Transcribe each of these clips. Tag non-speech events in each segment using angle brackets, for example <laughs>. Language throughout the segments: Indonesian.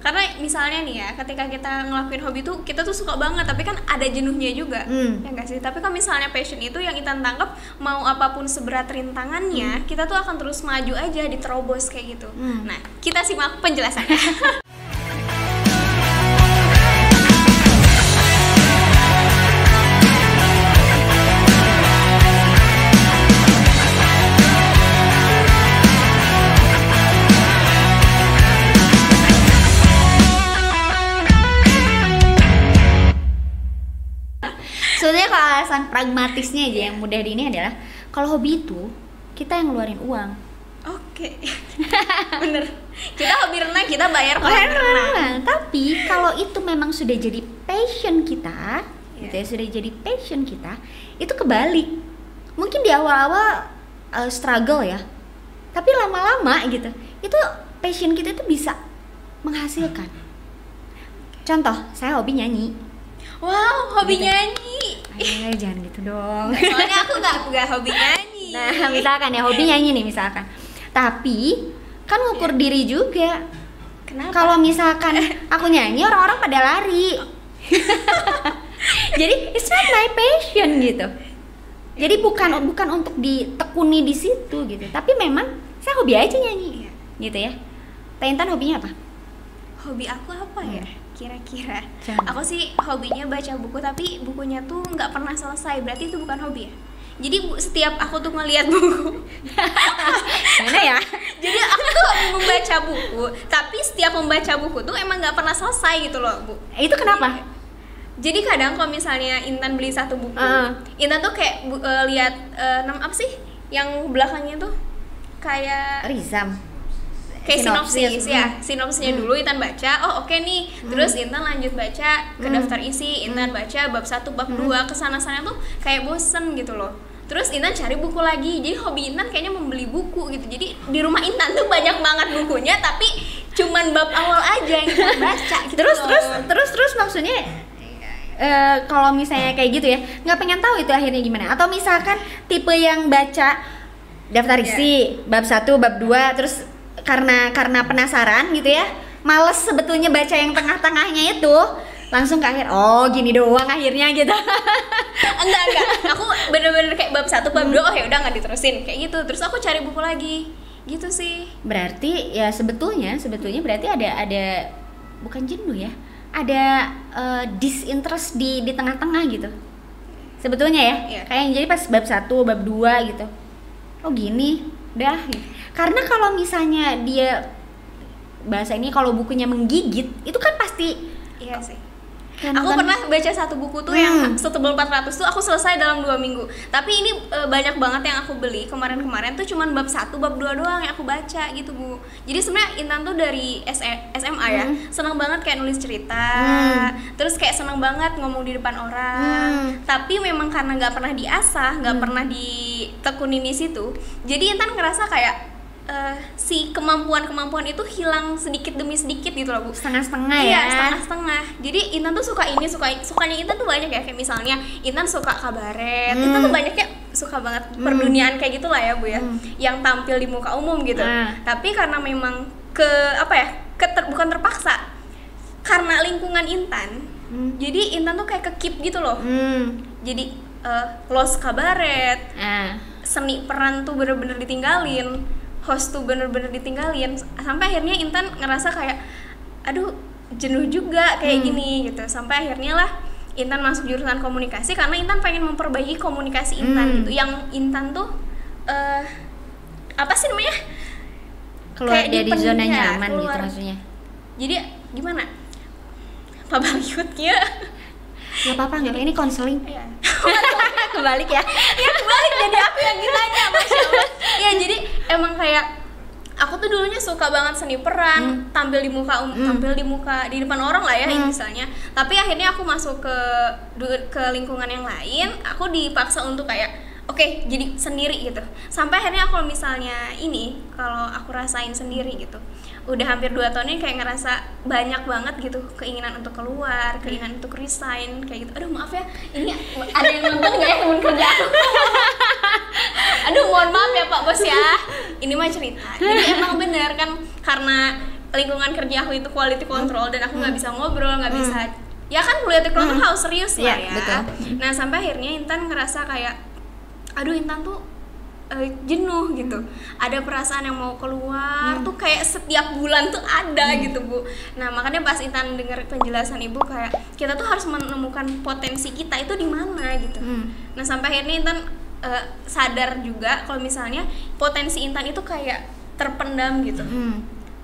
karena misalnya nih ya ketika kita ngelakuin hobi tuh kita tuh suka banget tapi kan ada jenuhnya juga. Hmm. ya enggak sih? Tapi kalau misalnya passion itu yang Intan tangkap mau apa pun seberat rintangannya kita tuh akan terus maju aja diterobos kayak gitu. Hmm. nah kita simak penjelasannya <laughs> Sebenarnya kalau alasan pragmatisnya aja yang mudah di ini adalah kalau hobi itu kita yang ngeluarin uang. oke <laughs> bener kita hobi renang kita bayar kolam renang renang. Tapi kalau itu memang sudah jadi passion kita, Iya. gitu ya, sudah jadi passion kita, itu kebalik. Mungkin di awal-awal uh, struggle ya. Tapi lama-lama gitu, itu passion kita itu bisa menghasilkan. Contoh, saya hobi nyanyi. Wow hobi Gitu. nyanyi Ayo, jangan gitu dong. soalnya aku nggak nggak hobi nyanyi <laughs> Nah, misalkan ya hobi nyanyi nih misalkan. Tapi kan ngukur diri juga. kenapa Kalau misalkan aku nyanyi orang-orang pada lari. <laughs> Jadi it's not my passion gitu. Jadi bukan bukan untuk ditekuni di situ gitu. Tapi memang saya hobi aja nyanyi. Iya. Gitu ya. Tintan hobinya apa? hobi aku apa ya kira-kira aku sih hobinya baca buku tapi bukunya tuh nggak pernah selesai berarti itu bukan hobi ya jadi bu, setiap aku tuh ngeliat <laughs> buku Mana ya? jadi aku tuh membaca buku tapi setiap membaca buku tuh emang nggak pernah selesai gitu loh bu Itu kenapa? jadi kadang kalau misalnya Intan beli satu buku Heeh. Intan tuh kayak bu- eh, lihat eh, nam apa sih yang belakangnya tuh kayak Rizam. Kayak sinopsis, ya. Hmm. sinopsisnya dulu Intan baca oh oke nih. Terus Intan lanjut baca ke Hmm. daftar isi Intan baca bab 1 bab 2 ke sana sana tuh kayak bosen gitu loh. Terus Intan cari buku lagi jadi hobi Intan kayaknya membeli buku gitu. Jadi di rumah Intan tuh banyak banget bukunya tapi cuman bab awal aja yang Intan baca <laughs> gitu terus loh. terus terus terus maksudnya eh, kalau misalnya kayak gitu ya nggak pengen tahu itu akhirnya gimana. Atau misalkan tipe yang baca daftar isi bab 1 bab 2 terus karena karena penasaran gitu ya males sebetulnya baca yang tengah-tengahnya itu langsung ke akhir oh gini doang akhirnya gitu. <laughs> Enggak enggak. Aku bener-bener kayak bab 1 bab 2 oh ya udah nggak diterusin. Kayak gitu. Terus aku cari buku lagi. Gitu sih. Berarti ya sebetulnya sebetulnya berarti ada ada bukan jenuh ya ada eh, disinterest di di tengah-tengah gitu. Sebetulnya ya Iya. kayak yang jadi pas bab 1 bab 2 gitu. Oh gini dah gitu. Karena kalau misalnya dia bahasa ini kalau bukunya menggigit itu kan pasti iya sih kan Aku kan- pernah baca satu buku tuh Hmm. yang setebal 400 tuh aku selesai dalam dua minggu. Tapi ini e, banyak banget yang aku beli kemarin-kemarin tuh cuman bab 1, bab 2 doang yang aku baca gitu, Bu. Jadi sebenarnya Intan tuh dari SMA ya, Hmm. senang banget kayak nulis cerita. Hmm. Terus kayak senang banget ngomong di depan orang. Hmm. Tapi memang karena nggak pernah diasah, nggak pernah ditekunin di situ. Jadi Intan ngerasa kayak eh, si kemampuan-kemampuan itu hilang sedikit demi sedikit gitu loh, Bu setengah-setengah iya ya setengah-setengah jadi Intan tuh suka ini suka sukanya Intan tuh banyak ya kayak misalnya Intan suka kabaret Hmm. Intan tuh banyaknya suka banget perduniaan kayak gitulah ya bu ya Hmm. yang tampil di muka umum gitu Ah. tapi karena memang ke apa ya keter, bukan terpaksa karena lingkungan Intan Hmm. jadi Intan tuh kayak kekip gitu loh hmm. jadi eh, los kabaret ah seni peran tuh bener-bener ditinggalin host tuh bener-bener ditinggalin. Sampai akhirnya Intan ngerasa kayak aduh jenuh juga kayak Hmm. gini gitu. Sampai akhirnya lah Intan masuk jurusan komunikasi karena Intan pengen memperbaiki komunikasi Intan Hmm. gitu. Yang Intan tuh eh apa sih namanya? Keluar Kayak dari dipendam zona ya, nyaman gitu maksudnya. Jadi gimana? Pak Bagyut ya nggak apa-apa nggak ini konseling. Iya. <laughs> kebalik ya. Ya kebalik. Jadi aku yang ditanya masya allah ya jadi emang kayak aku tuh dulunya suka banget seni peran tampil di muka um- Hmm. tampil di muka di depan orang lah ya Hmm. misalnya. Tapi akhirnya aku masuk ke ke lingkungan yang lain aku dipaksa untuk kayak oke jadi sendiri gitu. Sampai akhirnya kalau misalnya ini kalau aku rasain sendiri gitu udah hampir dua tahun ini kayak ngerasa banyak banget gitu keinginan untuk keluar keinginan untuk resign kayak gitu aduh maaf ya ini ada yang nonton nggak ya temen kerja aku <laughs> Aduh, mohon maaf ya Pak Bos ya. Ini mah cerita. Jadi emang bener kan karena lingkungan kerja aku itu quality control dan aku nggak Hmm. bisa ngobrol nggak Hmm. bisa ya kan quality control Hmm. harus serius lah Iya, ya betul. nah sampai akhirnya Intan ngerasa kayak aduh Intan tuh eh, jenuh gitu ada perasaan yang mau keluar Hmm. tuh kayak setiap bulan tuh ada gitu bu nah makanya pas Intan dengar penjelasan ibu kayak kita tuh harus menemukan potensi kita itu di mana gitu Hmm. Nah sampai akhirnya Intan eh, sadar juga kalau misalnya potensi Intan itu kayak terpendam gitu, Hmm.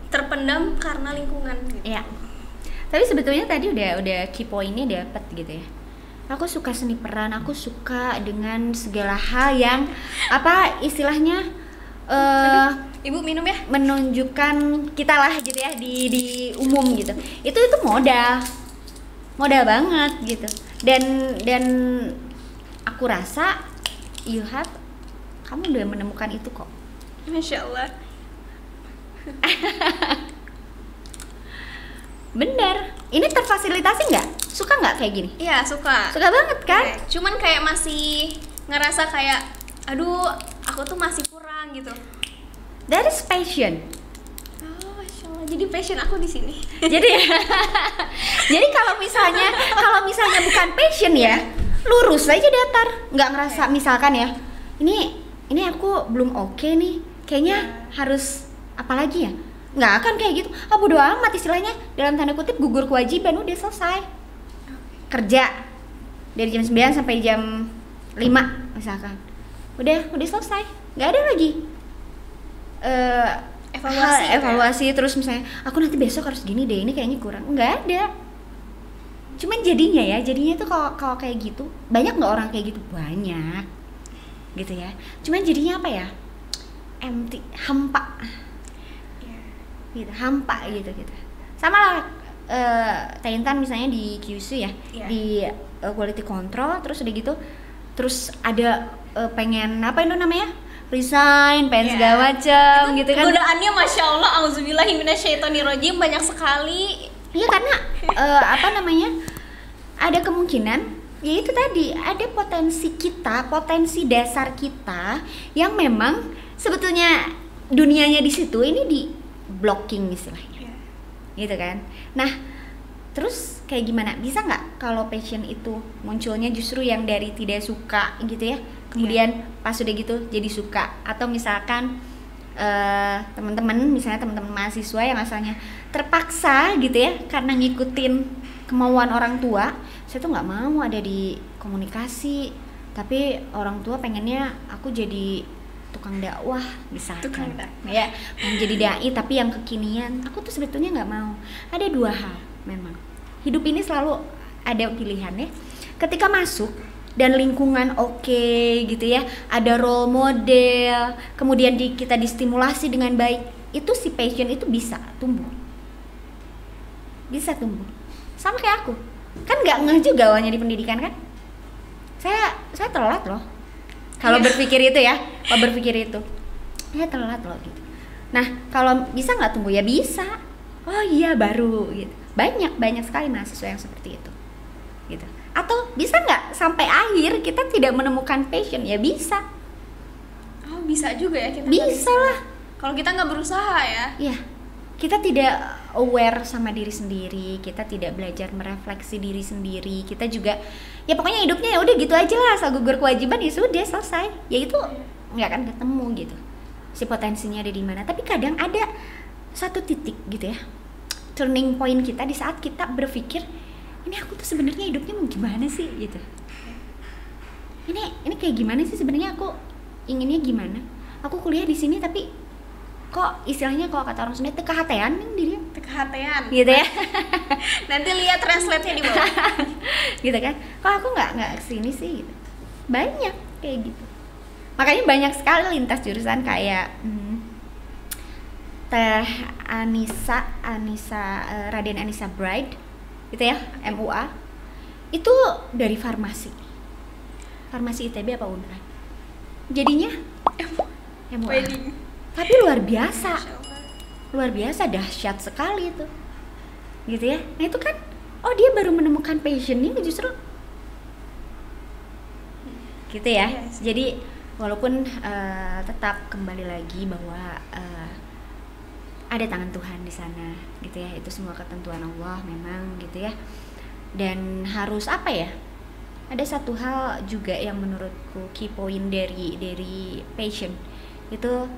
terpendam karena lingkungan. Gitu. Iya. Tapi sebetulnya tadi udah udah key pointnya dapet gitu ya. Aku suka seni peran, aku suka dengan segala hal yang apa istilahnya eh Ibu minum ya? menunjukkan kita lah gitu ya di di umum gitu. Itu itu modal. Modal banget gitu. Dan dan aku rasa you have kamu udah menemukan itu kok. Masya Allah. <laughs> Bener. Ini terfasilitasi nggak? Suka nggak kayak gini? Iya suka. Suka banget kan? Cuman kayak masih ngerasa kayak, aduh aku tuh masih kurang gitu. That is passion. Oh Masya Allah. Jadi passion aku di sini. <laughs> jadi <laughs> jadi kalau misalnya kalau misalnya bukan passion ya lurus aja datar nggak ngerasa misalkan ya ini ini aku belum oke nih kayaknya harus apalagi ya nggak akan kayak gitu. Ah bodo amat istilahnya. Dalam tanda kutip gugur kewajiban udah selesai. Kerja. Dari jam 9 sampai jam 5 misalkan. Udah udah selesai. Nggak ada lagi eh Evaluasi hal- ya? evaluasi terus misalnya aku nanti besok harus gini deh ini kayaknya kurang. Nggak ada. Cuman jadinya ya jadinya tuh kalau kalau kayak gitu banyak nggak orang kayak gitu? Banyak. Gitu ya. Cuman jadinya apa ya? Empty hampa. Gitu hampa gitu gitu sama lah eh Taintan misalnya di QC ya Iya. di eh, quality control terus udah gitu terus ada eh, pengen apa itu namanya resign pengen Iya. segala macam gitu kan Godaannya Masya Allah, auzubillahiminasyaitonirrojim banyak sekali. Iya karena eh, apa namanya ada kemungkinan ya itu tadi ada potensi kita potensi dasar kita yang memang sebetulnya dunianya di situ ini di blocking istilahnya. Gitu kan? Nah terus kayak gimana? Bisa nggak kalau passion itu munculnya justru yang dari tidak suka gitu ya? Kemudian pas udah gitu jadi suka. Atau misalkan eh, teman-teman misalnya teman-teman mahasiswa yang asalnya terpaksa gitu ya karena ngikutin kemauan orang tua saya tuh nggak mau ada di komunikasi. Tapi orang tua pengennya aku jadi tukang dakwah misalkan. Tukang dakwah. ya mau jadi dai tapi yang kekinian. Aku tuh sebetulnya nggak mau. Ada dua hal memang. Hidup ini selalu ada pilihan ya ketika masuk dan lingkungan oke gitu ya ada role model kemudian di, kita distimulasi dengan baik itu si passion itu bisa tumbuh. Bisa tumbuh. Sama kayak aku. Kan nggak ngeh juga awalnya di pendidikan kan? Saya saya telat loh kalau Iya. berpikir itu ya kalau berpikir itu. Saya telat loh gitu. Nah kalau bisa nggak tumbuh ya bisa. Oh iya baru gitu. Banyak banyak sekali mahasiswa yang seperti itu gitu. Atau bisa nggak sampai akhir kita tidak menemukan passion? Ya bisa. Oh bisa juga ya kita. bisa lah. Kalau kita nggak berusaha ya. ya kita tidak aware sama diri sendiri kita tidak belajar merefleksi diri sendiri kita juga ya pokoknya hidupnya ya udah gitu aja lah asal gugur kewajiban ya sudah selesai. Ya itu nggak akan ketemu gitu si potensinya ada di mana. Tapi kadang ada satu titik gitu ya turning point kita di saat kita berpikir ini aku tuh sebenarnya hidupnya mau gimana sih? gitu. Ini ini kayak gimana sih sebenarnya? Aku inginnya gimana? Aku kuliah di sini tapi kok istilahnya kalau kata orang Sunda teka hatean nih diri Kehatean. gitu ya. <laughs> Nanti lihat translate-nya di bawah. <laughs> gitu kan? Kok aku nggak nggak ke sini sih gitu. Banyak kayak gitu. Makanya banyak sekali lintas jurusan kayak hmm, teh Anissa Anissa eh, Raden Anissa Bride gitu ya MUA itu dari farmasi. Farmasi ITB apa Unpad jadinya MUA Wedding. Tapi luar biasa. Luar biasa dahsyat sekali itu. Gitu ya. Nah itu kan oh dia baru menemukan passionnya justru. Gitu ya. Jadi walaupun eh, tetap kembali lagi bahwa eh, ada tangan Tuhan di sana gitu ya. Itu semua ketentuan Allah memang gitu ya. Dan harus apa ya? Ada satu hal juga yang menurutku key point dari dari passion. Itu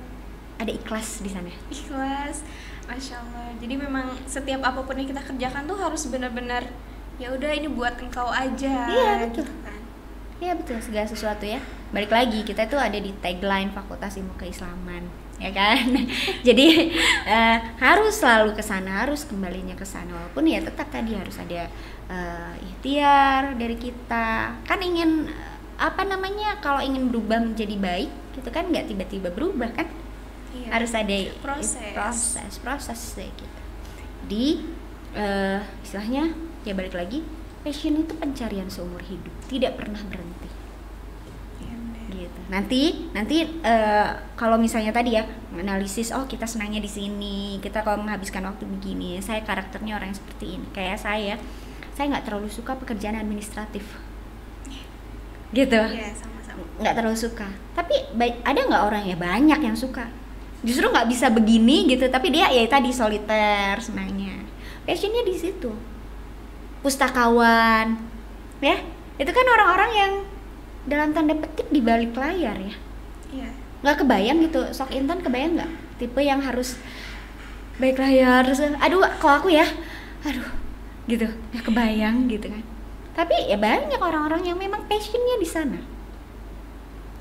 ada ikhlas di sana ikhlas masya allah jadi memang setiap apa pun yang kita kerjakan tuh harus benar-benar ya udah ini buat engkau aja Iya, betul. gitu kan. Iya betul segala sesuatu ya. Balik lagi kita tuh ada di tagline Fakultas Ilmu Keislaman, ya kan? <laughs> Jadi eh, harus selalu ke sana, harus kembalinya ke sana walaupun ya tetap tadi harus ada eh, ikhtiar dari kita. Kan ingin eh, apa namanya kalau ingin berubah menjadi baik gitu kan nggak tiba-tiba berubah kan? Iya. Harus ada Proses. proses, proses kayak gitu. Di eh, istilahnya ya balik lagi passion itu pencarian seumur hidup, tidak pernah berhenti Iya, gitu. Nanti nanti eh, kalau misalnya tadi ya analisis oh kita senangnya di sini, kita kalau menghabiskan waktu begini, saya karakternya orang yang seperti ini. Kayak saya, saya nggak terlalu suka pekerjaan administratif. Gitu. Sama-sama. Nggak terlalu suka. Tapi ada nggak orang ya banyak yang suka. Justru nggak bisa begini gitu, tapi dia ya tadi soliter senangnya. Passionnya di situ. Pustakawan, ya. Itu kan orang-orang yang dalam tanda petik di balik layar ya. Iya. nggak kebayang gitu. Sok intan kebayang nggak? Tipe yang harus baik layar aduh kalau aku ya. Aduh gitu. Nggak kebayang gitu kan. Tapi ya banyak orang-orang yang memang passionnya di sana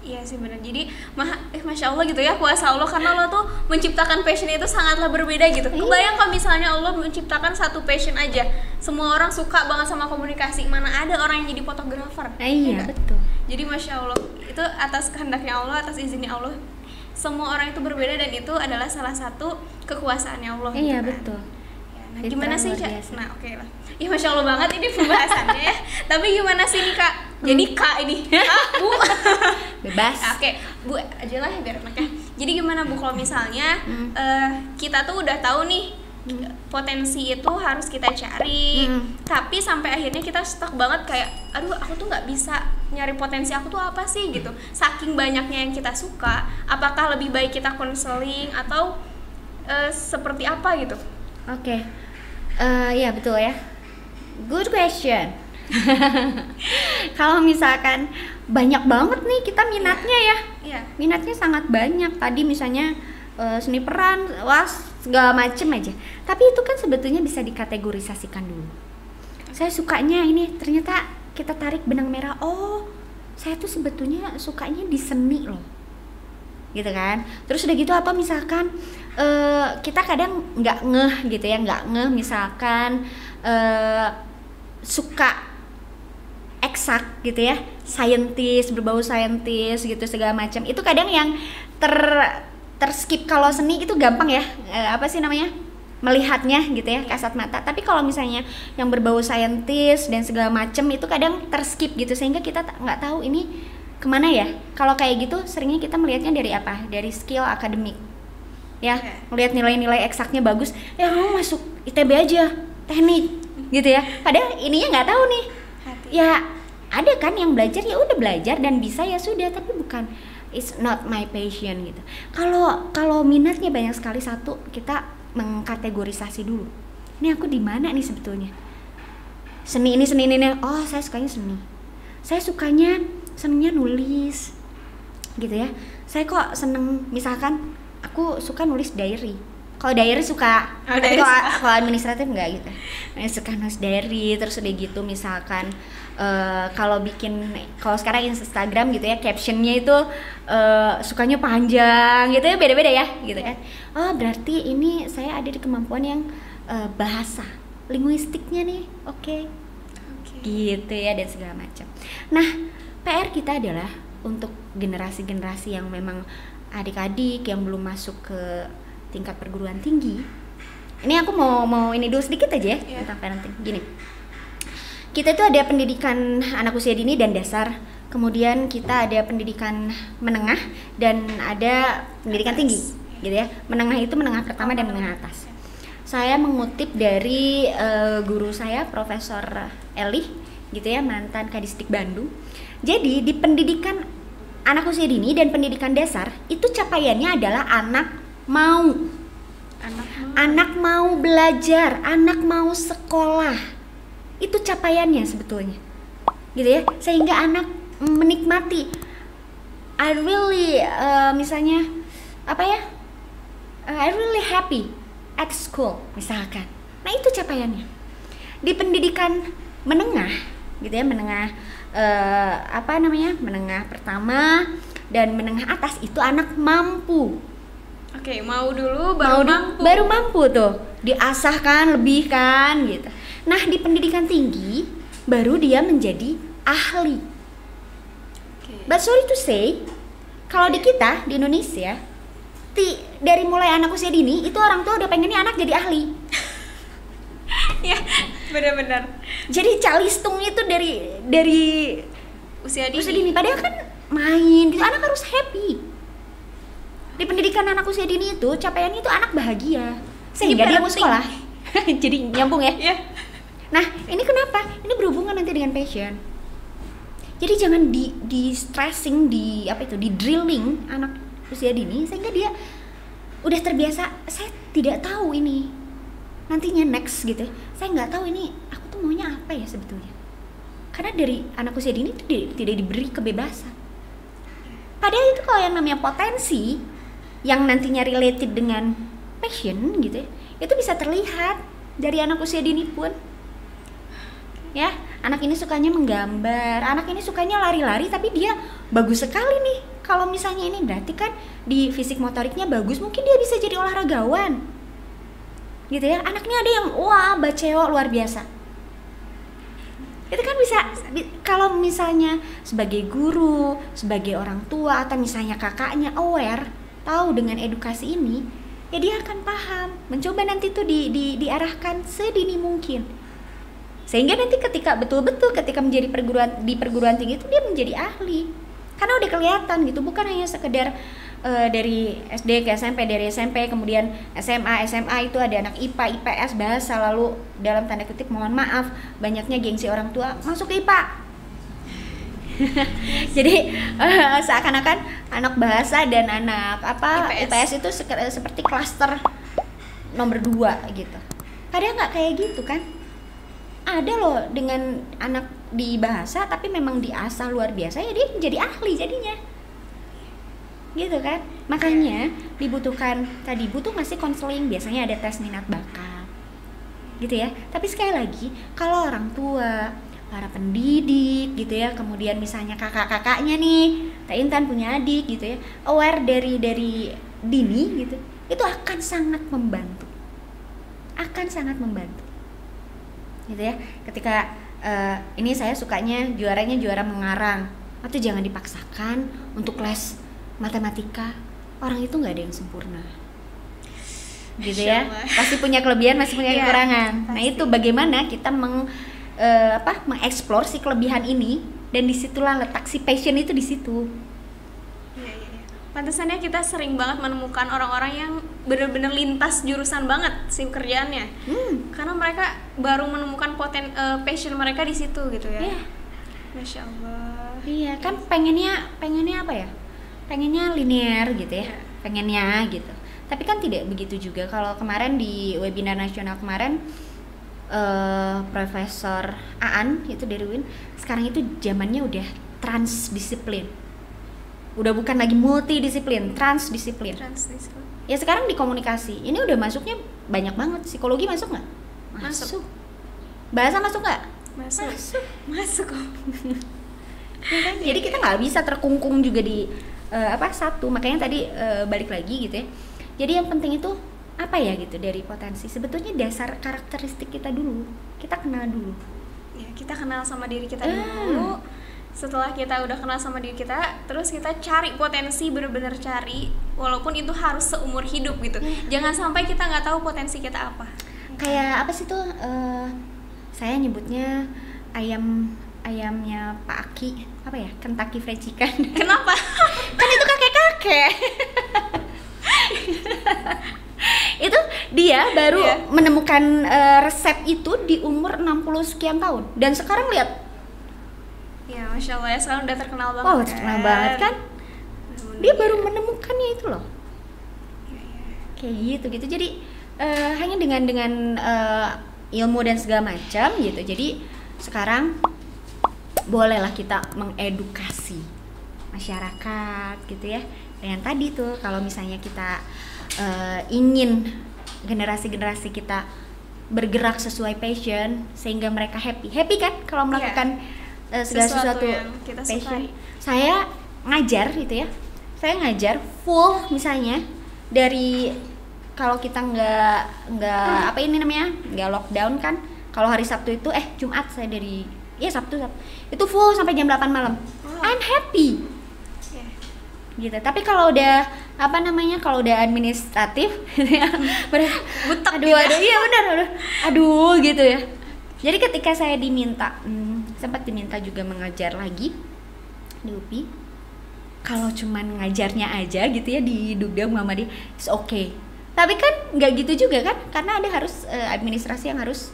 Iya sih benar. Jadi mah eh masya Allah gitu ya kuasa Allah karena Allah tuh menciptakan passion itu sangatlah berbeda gitu. Iya. Kebayang kalau misalnya Allah menciptakan satu passion aja, semua orang suka banget sama komunikasi. Mana ada orang yang jadi fotografer? nah, iya nggak? betul Jadi masya Allah itu atas kehendaknya Allah, atas izinnya Allah. Semua orang itu berbeda dan itu adalah salah satu kekuasaannya Allah. iya gitu kan. betul Ya, nah, gimana sih Cak? Nah oke lah. Ya masya Allah banget ini pembahasannya ya. <laughs> Tapi gimana sih nih kak? Jadi kak ini, <laughs> Kak, bu. <laughs> bebas Oke, Bu aja lah biar enak ya. Jadi gimana Bu kalau misalnya Hmm. eh, kita tuh udah tahu nih potensi itu harus kita cari, Hmm. tapi sampai akhirnya kita stuck banget kayak, aduh aku tuh nggak bisa nyari potensi aku tuh apa sih gitu. Saking banyaknya yang kita suka, apakah lebih baik kita konseling atau eh, seperti apa gitu? oke Eh, ya betul ya good question <laughs> kalau misalkan banyak banget nih kita minatnya ya. Iya. minatnya sangat banyak. Tadi misalnya eh, seni peran wah segala macem aja. Tapi itu kan sebetulnya bisa dikategorisasikan dulu. Saya sukanya ini ternyata kita tarik benang merah. Oh saya tuh sebetulnya sukanya di seni loh. Gitu kan? Terus udah gitu apa misalkan eh, kita kadang nggak ngeh gitu ya nggak ngeh misalkan eh, suka eksak gitu ya saintis berbau saintis gitu segala macam. Itu kadang yang ter terskip kalau seni itu gampang ya eh, apa sih namanya melihatnya gitu ya kasat mata. Tapi kalau misalnya yang berbau saintis dan segala macam itu kadang terskip gitu sehingga kita nggak tahu ini ke mana ya. Kalau kayak gitu seringnya kita melihatnya dari apa? Dari skill akademik. Ya melihat nilai-nilai eksaknya bagus ya kamu masuk ITB aja teknik gitu ya. Padahal ininya nggak tahu nih. Ya ada kan yang belajar ya udah belajar dan bisa ya sudah. Tapi bukan it's not my passion gitu. Kalau kalau minatnya banyak sekali satu kita mengkategorisasi dulu. Ini aku di mana nih sebetulnya? Seni ini seni ini oh saya sukanya seni. Saya sukanya seninya nulis gitu ya. Saya kok seneng misalkan aku suka nulis diary. Kalau diary suka Oh, tapi kalau administratif enggak gitu. Saya suka nulis diary terus udah gitu misalkan eh, kalau bikin kalau sekarang Instagram gitu ya captionnya itu eh, sukanya panjang gitu ya beda-beda ya gitu kan oh berarti ini saya ada di kemampuan yang eh, bahasa linguistiknya nih oke Oke. gitu ya dan segala macam. Nah, PR kita adalah untuk generasi-generasi yang memang adik-adik yang belum masuk ke tingkat perguruan tinggi. Ini aku mau mau ini dulu sedikit aja ya Iya. tentang parenting. Gini. Kita itu ada pendidikan anak usia dini dan dasar. Kemudian kita ada pendidikan menengah dan ada pendidikan Atas. tinggi, gitu ya. Menengah itu menengah pertama dan menengah atas saya mengutip dari eh, guru saya Profesor Eli gitu ya mantan Kadistik Bandung. Jadi di pendidikan anak usia dini dan pendidikan dasar itu capaiannya adalah anak mau anak mau anak mau belajar, anak mau sekolah. Itu capaiannya sebetulnya. Gitu ya. Sehingga anak menikmati I really uh, misalnya apa ya? Uh, I really happy at school misalkan. Nah, itu capaiannya. Di pendidikan menengah gitu ya, menengah uh, apa namanya? menengah pertama dan menengah atas itu anak mampu oke mau dulu mau baru di- mampu. baru mampu tuh. Diasah kan lebih kan gitu. Nah di pendidikan tinggi baru dia menjadi ahli. Oke. but sorry to say kalau di kita di Indonesia ti, dari mulai anak usia dini itu orang tua udah pengennya anak jadi ahli. <laughs> Ya benar-benar. Jadi calistung itu dari dari usia dini usia dini. padahal kan main gitu anak harus happy di pendidikan anak usia dini itu capaiannya itu anak bahagia sehingga dia mau sekolah <laughs> jadi nyambung ya ya Nah, ini kenapa? Ini berhubungan nanti dengan passion. Jadi jangan di di stressing, di apa itu, di drilling anak usia dini sehingga dia udah terbiasa. Saya tidak tahu ini nantinya next gitu. ya. Saya nggak tahu ini aku tuh maunya apa ya sebetulnya. Karena dari anak usia dini itu tidak diberi kebebasan. Padahal itu kalau yang namanya potensi yang nantinya related dengan passion gitu ya, itu bisa terlihat dari anak usia dini pun. Ya anak ini sukanya menggambar anak ini sukanya lari-lari tapi dia bagus sekali nih. Kalau misalnya ini berarti kan di fisik motoriknya bagus mungkin dia bisa jadi olahragawan. Gitu ya anaknya ada yang wah baceo luar biasa. Itu kan bisa bi- kalau misalnya sebagai guru sebagai orang tua atau misalnya kakaknya aware tahu dengan edukasi ini ya dia akan paham. Mencoba nanti tuh di, di diarahkan sedini mungkin. Sehingga nanti ketika betul-betul ketika menjadi perguruan di perguruan tinggi itu dia menjadi ahli. Karena udah kelihatan gitu bukan hanya sekedar eh, dari SD ke SMP dari SMP kemudian SMA SMA itu ada anak IPA IPS bahasa lalu dalam tanda kutip mohon maaf banyaknya gengsi orang tua masuk ke IPA <laughs> jadi eh, seakan-akan anak bahasa dan anak apa IPS. IPS, itu seperti klaster nomor dua gitu. Padahal nggak kayak gitu kan? Ada loh dengan anak di bahasa tapi memang diasah luar biasa ya dia menjadi ahli jadinya. Gitu kan? Makanya dibutuhkan tadi butuh ngasih konseling? Biasanya ada tes minat bakat. Gitu ya. Tapi sekali lagi kalau orang tua para pendidik gitu ya. Kemudian misalnya kakak-kakaknya nih Teh Intan punya adik gitu ya aware dari dari dini gitu itu akan sangat membantu. Akan sangat membantu. Gitu ya. Ketika eh, ini saya sukanya juaranya juara mengarang. Atau jangan dipaksakan untuk les matematika. Orang itu nggak ada yang sempurna. Gitu ya. Pasti punya kelebihan masih punya Iya, kekurangan. Nah pasti. itu bagaimana kita meng eh, apa mengeksplor si kelebihan ini dan di situlah letak si passion itu di situ Iya, iya, iya. Pantesannya kita sering banget menemukan orang-orang yang bener-bener lintas jurusan banget sih kerjaannya. hmm, Karena mereka baru menemukan poten eh, passion mereka di situ gitu ya. Iya. Masya Allah. Iya kan pengennya pengennya apa ya? Pengennya linear gitu ya. Iya. Pengennya gitu. Tapi kan tidak begitu juga. Kalau kemarin di webinar nasional kemarin eh Profesor Aan itu dari UIN sekarang itu zamannya udah transdisiplin. Udah bukan lagi multidisiplin, transdisiplin. Transdisiplin. Ya sekarang di komunikasi ini udah masuknya banyak banget. Psikologi masuk nggak? Masuk. Bahasa masuk nggak? Masuk. Masuk. Masuk. <laughs> Ya kan? Jadi kita nggak bisa terkungkung juga di eh, apa satu. Makanya tadi eh, balik lagi gitu ya. Jadi yang penting itu apa ya gitu dari potensi. Sebetulnya dasar karakteristik kita dulu. Kita kenal dulu. ya, kita kenal sama diri kita Ah. dulu. Setelah kita udah kenal sama diri kita, terus kita cari potensi bener-bener cari, walaupun itu harus seumur hidup gitu. Iya. Jangan sampai kita nggak tahu potensi kita apa. Kayak apa sih tuh? eh, saya nyebutnya ayam ayamnya Pak Aki apa ya Kentucky Fried Chicken Kenapa? <laughs> kan itu kakek kakek itu dia baru Iya. menemukan eh, resep itu di umur 60 sekian tahun. Dan sekarang lihat. Ya, masya Allah ya sekarang udah terkenal banget. wow terkenal banget kan? dia baru menemukannya itu loh. Iya, iya. kayak gitu gitu jadi eh, hanya dengan dengan eh, ilmu dan segala macam gitu. Jadi sekarang bolehlah kita mengedukasi masyarakat gitu ya. Dengan tadi tuh kalau misalnya kita eh, ingin generasi-generasi kita bergerak sesuai passion sehingga mereka happy happy kan kalau Iya. melakukan eh, segala Sesuatu sesuatu, yang kita passion sukai. saya ngajar gitu ya saya ngajar full misalnya dari kalau kita nggak nggak apa ini namanya nggak lockdown kan kalau hari Sabtu itu eh Jumat saya dari ya Sabtu, Sabtu itu full sampai jam 8 malam Wow. I'm happy. Gitu tapi kalau udah apa namanya kalau udah administratif bener <laughs> Butek aduh gitu ya. aduh iya benar aduh aduh gitu ya jadi ketika saya diminta hmm, sempat diminta juga mengajar lagi di UPI kalau cuman ngajarnya aja gitu ya di Dugda Muhammadiyah it's okay tapi kan nggak gitu juga kan karena ada harus eh, administrasi yang harus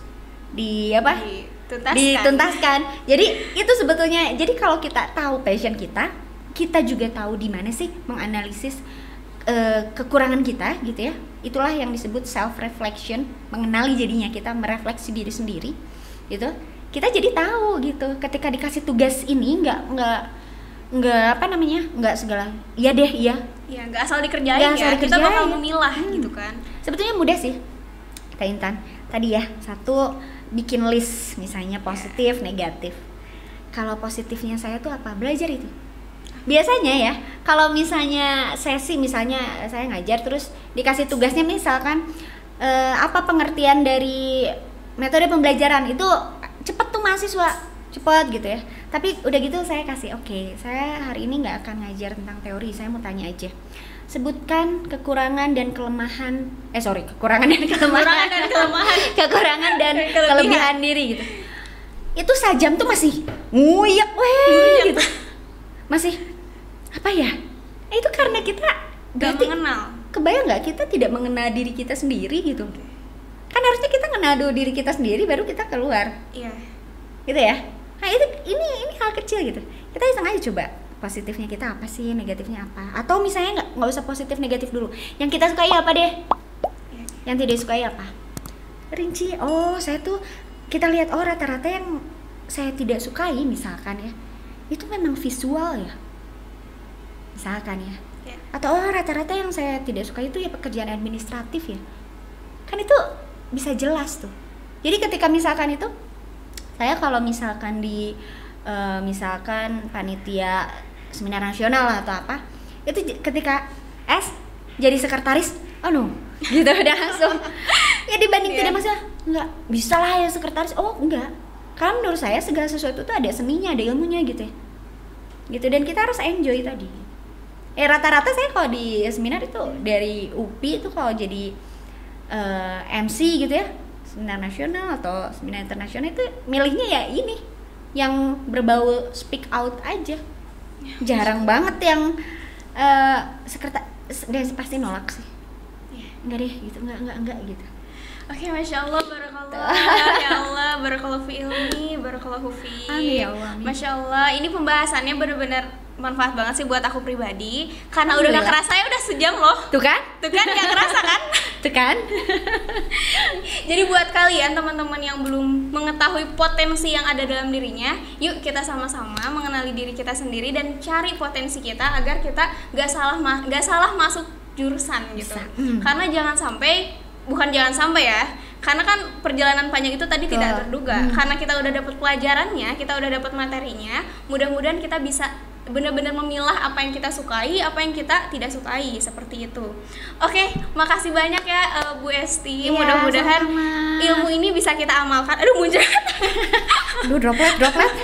di apa Dituntaskan. dituntaskan. Jadi itu sebetulnya jadi kalau kita tahu passion kita, kita juga tahu di mana sih menganalisis eh, kekurangan kita gitu ya. Itulah yang disebut self reflection, mengenali jadinya kita merefleksi diri sendiri gitu. Kita jadi tahu gitu ketika dikasih tugas ini nggak nggak nggak apa namanya nggak segala iya deh iya Ya, nggak asal dikerjain Nggak ya. asal Kita bakal dikerjain. memilah Hmm. gitu kan. sebetulnya mudah sih kita intan tadi ya satu bikin list misalnya positif negatif kalau positifnya saya tuh apa belajar itu biasanya ya kalau misalnya sesi misalnya saya ngajar terus dikasih tugasnya misalkan eh, apa pengertian dari metode pembelajaran itu cepet tuh mahasiswa cepet gitu ya. Tapi udah gitu saya kasih oke saya hari ini nggak akan ngajar tentang teori saya mau tanya aja. Sebutkan kekurangan dan kelemahan eh sorry kekurangan dan kelemahan. Kekurangan dan kelemahan. <laughs> kekurangan dan Kelebihan. kelebihan diri gitu. Itu sajam tuh masih nguyek weh gitu. Masih apa ya? Eh, itu karena kita Gak mengenal. kebayang nggak kita tidak mengenal diri kita sendiri gitu? Kan harusnya kita kenal dulu diri kita sendiri baru kita keluar. Iya. gitu ya? Nah itu ini ini hal kecil gitu. Kita iseng aja coba positifnya kita apa sih negatifnya apa? Atau misalnya nggak nggak usah positif negatif dulu. Yang kita sukai apa deh? Iya. yang tidak sukai apa? Rinci. Oh saya tuh kita lihat oh rata-rata yang saya tidak sukai misalkan ya itu memang visual ya misalkan ya. Iya. atau oh rata-rata yang saya tidak suka itu ya pekerjaan administratif ya. Kan itu bisa jelas tuh. Jadi ketika misalkan itu saya kalau misalkan di eh, misalkan panitia seminar nasional atau apa itu ketika S jadi sekretaris oh no <laughs> gitu udah langsung. Ya dibanding Iya. tidak masalah. Nggak bisa lah ya sekretaris. Oh enggak. Karena menurut saya segala sesuatu itu ada seninya ada ilmunya gitu ya. Gitu dan kita harus enjoy tadi eh rata-rata saya kalau di seminar itu dari UPI itu kalau jadi eh, MC gitu ya seminar nasional atau seminar internasional itu milihnya ya ini yang berbau speak out aja jarang banget yang eh sekretaris dan pasti nolak sih Iya. enggak deh gitu enggak enggak enggak gitu Oke, masya Allah, barakallah, <laughs> ya Allah, barakallah fi ilmi, barakallah fi. Amin, ya Allah. Masya Allah, ini pembahasannya benar-benar manfaat banget sih buat aku pribadi. Karena udah gak Alhamdulillah. kerasa ya udah sejam loh. tuh kan Tuh kan gak kerasa kan? <laughs> tuh kan <laughs> Jadi buat kalian teman-teman yang belum mengetahui potensi yang ada dalam dirinya, yuk kita sama-sama mengenali diri kita sendiri dan cari potensi kita agar kita gak salah ma- gak salah masuk jurusan gitu. Bisa. Hmm. Karena jangan sampai bukan jangan sampai ya, karena kan perjalanan panjang itu tadi tidak Betul. terduga. Hmm. Karena kita udah dapat pelajarannya, kita udah dapat materinya, mudah-mudahan kita bisa benar-benar memilah apa yang kita sukai, apa yang kita tidak sukai seperti itu. Oke, makasih banyak ya eh, Bu Esti. Iya, Mudah-mudahan ilmu ini bisa kita amalkan. Aduh, muncul. Aduh droplet droplet <laughs>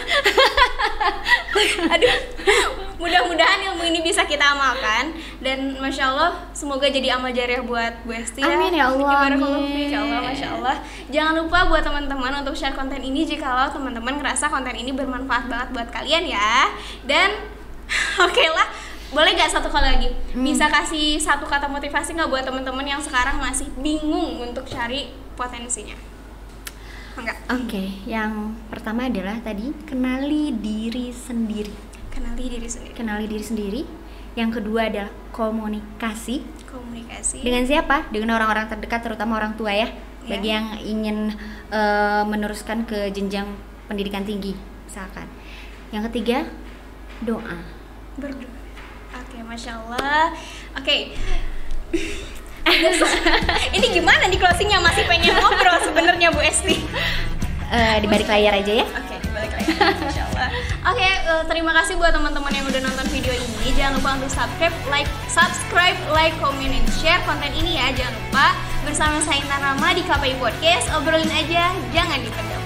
Aduh. Mudah-mudahan ilmu ini bisa kita amalkan dan masya Allah semoga jadi amal jariah buat Bu Esti ya. Amin ya Allah, Barakallahu amin. ya Allah, masya Allah. Jangan lupa buat teman-teman untuk share konten ini jikalau teman-teman ngerasa konten ini bermanfaat banget buat kalian ya. Dan <laughs> oke lah, boleh gak satu kali lagi? Hmm. Bisa kasih satu kata motivasi nggak buat teman-teman yang sekarang masih bingung untuk cari potensinya? Enggak. Oke, yang pertama adalah tadi kenali diri sendiri. Kenali diri sendiri. Kenali diri sendiri. yang kedua adalah komunikasi. Komunikasi. Dengan siapa? Dengan orang-orang terdekat terutama orang tua ya. Ya. bagi yang ingin eh, meneruskan ke jenjang pendidikan tinggi misalkan. Yang ketiga doa. Berdoa. Oke masya allah. Oke. <laughs> Ini gimana nih closingnya? Masih pengen ngobrol sebenarnya Bu Esti. Eh, di balik layar aja ya. Lagi. Insya Allah. Oke, eh, terima kasih buat teman-teman yang udah nonton video ini. Jangan lupa untuk subscribe, like, subscribe, like, comment, and share konten ini ya. Jangan lupa bersama saya Intan Rama di KPI Podcast. Obrolin aja, jangan dipendam.